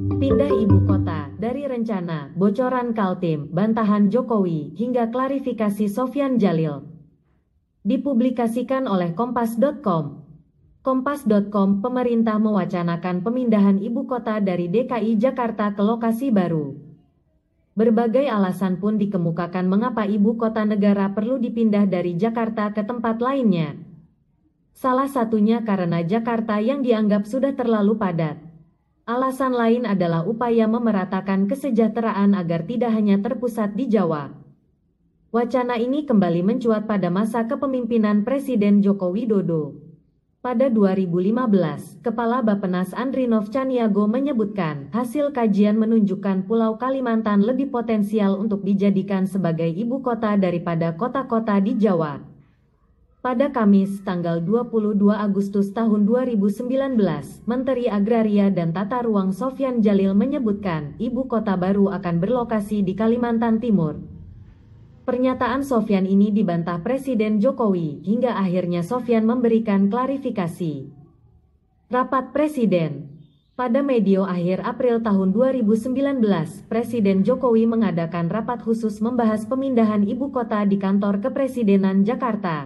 Pindah ibu kota, dari rencana, bocoran Kaltim, bantahan Jokowi, hingga klarifikasi Sofyan Jalil. Dipublikasikan oleh Kompas.com. Kompas.com pemerintah mewacanakan pemindahan ibu kota dari DKI Jakarta ke lokasi baru. Berbagai alasan pun dikemukakan mengapa ibu kota negara perlu dipindah dari Jakarta ke tempat lainnya. Salah satunya karena Jakarta yang dianggap sudah terlalu padat. Alasan lain adalah upaya memeratakan kesejahteraan agar tidak hanya terpusat di Jawa. Wacana ini kembali mencuat pada masa kepemimpinan Presiden Joko Widodo. Pada 2015, Kepala Bapenas Andrinov Caniago menyebutkan hasil kajian menunjukkan Pulau Kalimantan lebih potensial untuk dijadikan sebagai ibu kota daripada kota-kota di Jawa. Pada Kamis, tanggal 22 Agustus tahun 2019, Menteri Agraria dan Tata Ruang Sofyan Jalil menyebutkan ibu kota baru akan berlokasi di Kalimantan Timur. Pernyataan Sofyan ini dibantah Presiden Jokowi, hingga akhirnya Sofyan memberikan klarifikasi. Rapat Presiden pada medio akhir April tahun 2019, Presiden Jokowi mengadakan rapat khusus membahas pemindahan ibu kota di kantor kepresidenan Jakarta.